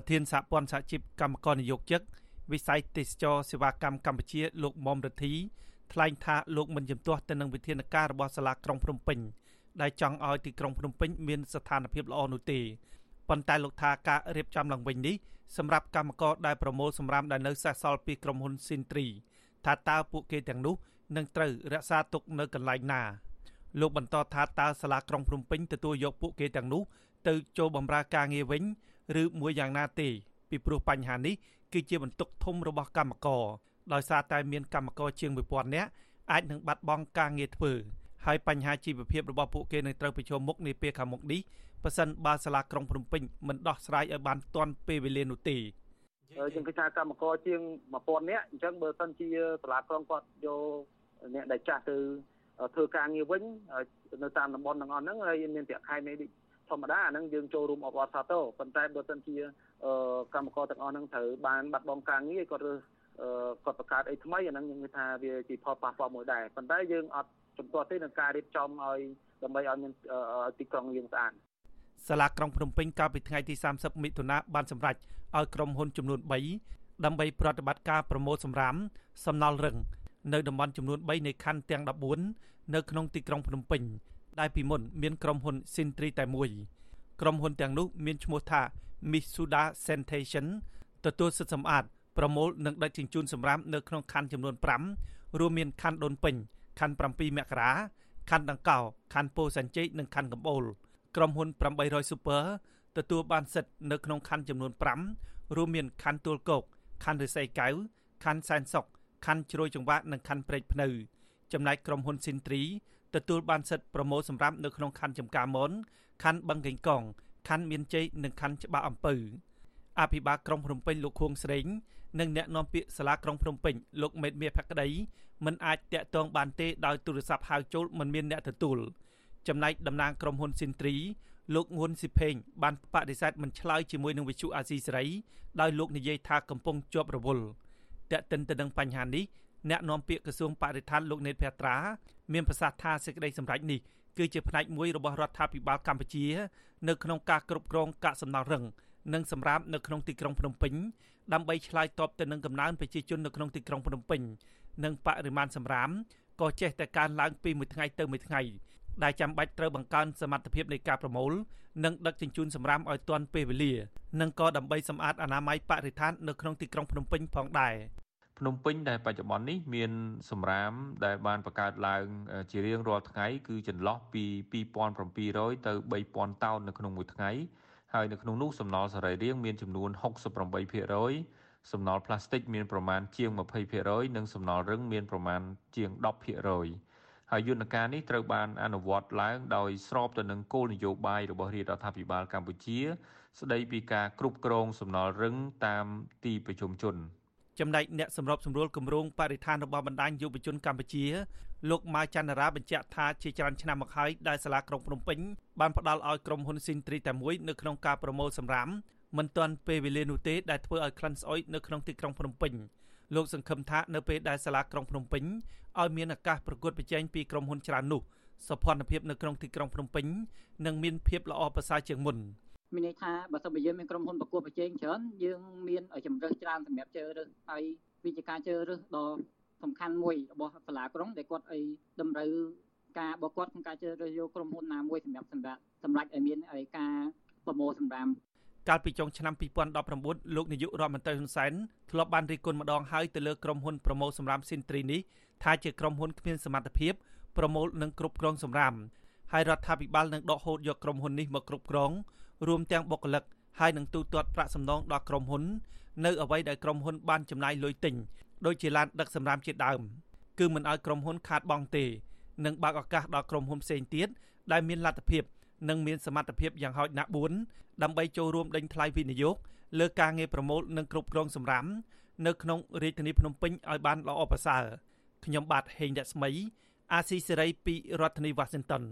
ប្រធានសហព័ន្ធសហជីពកម្មករនិយោជិកវិស័យទេសចរសេវាកម្មកម្ពុជាលោកមុំរទ្ធីថ្លែងថាលោកមិនជំទាស់ទៅនឹងវិធានការរបស់សាលាក្រុងភ្នំពេញដែលចង់ឲ្យទីក្រុងភ្នំពេញមានស្ថានភាពល្អនោះទេប៉ុន្តែលោកថាការរៀបចំឡើងវិញនេះសម្រាប់កម្មករដែលប្រមូលសម្រាមដែលនៅសេសសល់ពីក្រុមហ៊ុនស៊ីនទ្រីថាតើពួកគេទាំងនោះនឹងត្រូវរក្សាទុកនៅកន្លែងណាលោកបន្តថាតើសាលាក្រុងភ្នំពេញទទួលយកពួកគេទាំងនោះទៅចូលបម្រើការងារវិញ ឬមួយយ៉ាងណាទេពីព្រោះបញ្ហានេះគឺជាបន្ទុកធំរបស់កម្មករដោយសារតែមានកម្មករជាង1000នាក់អាចនឹងបាត់បង់ការងារធ្វើហើយបញ្ហាជីវភាពរបស់ពួកគេនឹងត្រូវប្រឈមមុខនាពេលខាងមុខនេះប៉ះសិនបើសាលាក្រុងភ្នំពេញមិនដោះស្រាយឲ្យបានទាន់ពេលវេលានោះទេយើងគិតថាកម្មករជាង1000នាក់អញ្ចឹងបើសិនជាសាលាក្រុងគាត់យកអ្នកដែលចាស់ទៅធ្វើការងារវិញនៅតាមតំបន់ទាំងអស់ហ្នឹងហើយមានប្រាក់ខែមេ ធម្មតាអាហ្នឹងយើងចូលរួមអបអរសាទរប៉ុន្តែបើសិនជាកម្មករទាំងអស់ហ្នឹងត្រូវបានបាត់បង់ការងារគាត់រើសគាត់បង្កើតអីថ្មីអាហ្នឹងខ្ញុំគិតថាវាជាផលប៉ះពាល់មួយដែរប៉ុន្តែយើងអត់ជំទាស់ទេនឹងការរៀបចំឲ្យដើម្បីឲ្យមានទីក្រុងយើងស្អាតសាលាក្រុងភ្នំពេញកាលពីថ្ងៃទី30មិថុនាបានសម្រេចឲ្យក្រុមហ៊ុនចំនួន3ដើម្បីប្រតិបត្តិការប្រមូលសម្រាមសំណល់រឹងនៅតំបន់ចំនួន3នៃខណ្ឌទាំង14នៅក្នុងទីក្រុងភ្នំពេញ ដែលពីមុនមានក្រុមហ៊ុន Sintri តែមួយក្រុមហ៊ុនទាំងនោះមានឈ្មោះថា Mitsuda Sanitation ទទួលសិទ្ធិសម្អាតប្រមូលនិងដឹកជញ្ជូនសម្រាមនៅក្នុងខណ្ឌចំនួន5រួមមានខណ្ឌដូនពេញខណ្ឌ7មករាខណ្ឌដង្កោខណ្ឌពោធិ៍សែនជ័យនិងខណ្ឌកំពូលក្រុមហ៊ុន800 Super ទទួលបានសិទ្ធិនៅក្នុងខណ្ឌចំនួន5រួមមានខណ្ឌទួលគោកខណ្ឌរិស័យកៅខណ្ឌសែនសុកខណ្ឌជ្រោយចង្វាក់និងខណ្ឌព្រែកភ្នៅចំណែកក្រុមហ៊ុនស៊ីនទ្រី ទទួលបានសិទ្ធិប្រមូលសម្រាប់នៅក្នុងខណ្ឌចំការមនខណ្ឌបឹងកេងកងខណ្ឌមានជ័យនិងខណ្ឌច្បារអំពៅអភិបាលក្រុងភ្នំពេញលោកខួងស្រេងនិងអ្នកនាំពាក្យសាលាក្រុងភ្នំពេញលោកមេតមាសភក្តីមិនអាចតាក់ទងបានទេដោយទូរស័ព្ទហៅចូលមិនមានអ្នកទទួលចំណែកតំណាងក្រុមហ៊ុនស៊ីនទ្រីលោកងួនស៊ីផេងបានបដិសេធមិនឆ្លើយជាមួយនឹងវិទ្យុអាស៊ីសេរីដោយលោកនិយាយថាកំពុងជាប់រវល់តែកតិនទៅនឹងបញ្ហានេះ អ្នកនាំពាក្យក្រសួងបរិស្ថានលោកនេតភត្រាមានប្រសាសន៍ថាសេចក្តីសម្រេចនេះគឺជាផ្នែកមួយរបស់រដ្ឋាភិបាលកម្ពុជា នៅក្នុងការគ្រប់គ្រងកាកសំណល់រឹងនិងសម្រាប់នៅក្នុងទីក្រុងភ្នំពេញដើម្បីឆ្លើយតបទៅនឹងកំណើនប្រជាជននៅក្នុងទីក្រុងភ្នំពេញនិងបរិមាណសម្រាមក៏ចេះតែកើនឡើងពីមួយថ្ងៃទៅមួយថ្ងៃដែលចាំបាច់ត្រូវបង្កើនសមត្ថភាពនៃការប្រមូលនិងដឹកជញ្ជូនសម្រាមឲ្យទាន់ពេលវេលានិងក៏ដើម្បីសម្អាតអនាម័យបរិស្ថាននៅក្នុងទីក្រុងភ្នំពេញផងដែរ ភ្នំពេញដែលបច្ចុប្បន្ននេះមានសម្រាមដែលបានបង្កើតឡើងជារៀងរាល់ថ្ងៃគឺចន្លោះពី2700ទៅ3000តោននៅក្នុងមួយថ្ងៃហើយនៅក្នុងនោះសំណល់សរីរាង្គមានចំនួន68%សំណល់ផ្លាស្ទិកមានប្រមាណជាង20%និងសំណល់រឹងមានប្រមាណជាង10%ហើយយន្តការនេះត្រូវបានអនុវត្តឡើងដោយស្របទៅនឹងគោលនយោបាយរបស់រាជរដ្ឋាភិបាលកម្ពុជា ស្ដីពីការគ្រប់គ្រងសំណល់រឹងតាមទីប្រជុំជន។ ចំណែកអ្នកសម្របសម្រួលគម្រោងបរិស្ថានរបស់បណ្ដាញយុវជនកម្ពុជាលោកម៉ៅច័ន្ទរាបញ្ជាក់ថាជាច្រើនឆ្នាំមកហើយដែលសាលាក្រុងភ្នំពេញបានផ្ដល់ឲ្យក្រុមហ៊ុនស៊ីនទ្រីតែមួយនៅក្នុងការប្រមូលសម្រាមមិនទាន់ពេលវេលានោះទេដែលធ្វើឲ្យក្លិនស្អុយនៅក្នុងទីក្រុងភ្នំពេញលោកសង្ឃឹមថានៅពេលដែលសាលាក្រុងភ្នំពេញឲ្យមានឱកាសប្រកួតប្រជែងពីក្រុមហ៊ុនច្រើននោះសុខភាពនៅក្នុងទីក្រុងភ្នំពេញនឹងមានភាពល្អប្រសើរជាងមុន មានន័យថាបើសិនបើយើងមានក្រុមហ៊ុនប្រកួតប្រជែងច្រើនយើងមានជំរើសច្រើនសម្រាប់ជ្រើសរើសហើយវាជាការជ្រើសរើសដ៏សំខាន់មួយរបស់សាលាក្រុងដែលគាត់អីតម្រូវការរបស់គាត់ក្នុងការជ្រើសរើសយកក្រុមហ៊ុនណាមួយសម្រាប់សម្រាប់សម្រាប់ឲ្យមានឲ្យការប្រមូលសម្រាមកាលពីចុងឆ្នាំ2019លោកនាយករដ្ឋមន្ត្រីហ៊ុនសែនធ្លាប់បានរិះគន់ម្ដងហើយទៅលើក្រុមហ៊ុនប្រមូលសម្រាមស៊ីនទ្រីនេះថាជាក្រុមហ៊ុនគ្មានសមត្ថភាពប្រមូលនិងគ្រប់គ្រងសម្រាមហើយរដ្ឋាភិបាលនឹងដកហូតយកក្រុមហ៊ុននេះមកគ្រប់គ្រង រួមទាំងបុគ្គលិកហើយនឹងទូទាត់ប្រាក់សំណងដល់ក្រុមហ៊ុន នៅអ្វីដែលក្រុមហ៊ុនបានចំណាយលុយទិញដូចជាឡានដឹកសម្រាមជាដើមគឺមិនឲ្យក្រុមហ៊ុនខាតបង់ទេនិងបើកឱកាសដល់ក្រុមហ៊ុនផ្សេងទៀតដែលមានលទ្ធភាពនិងមានសមត្ថភាពយ៉ាងហោចណាស់4ដើម្បីចូលរួមដេញថ្លៃវិនិយោគលើការងារប្រមូលនិងគ្រប់គ្រងសម្រាមនៅក្នុងរាជធានីភ្នំពេញឲ្យបានល្អប្រសើរខ្ញុំបាទហេងរស្មី អាស៊ីសេរីពីរដ្ឋធានី Washington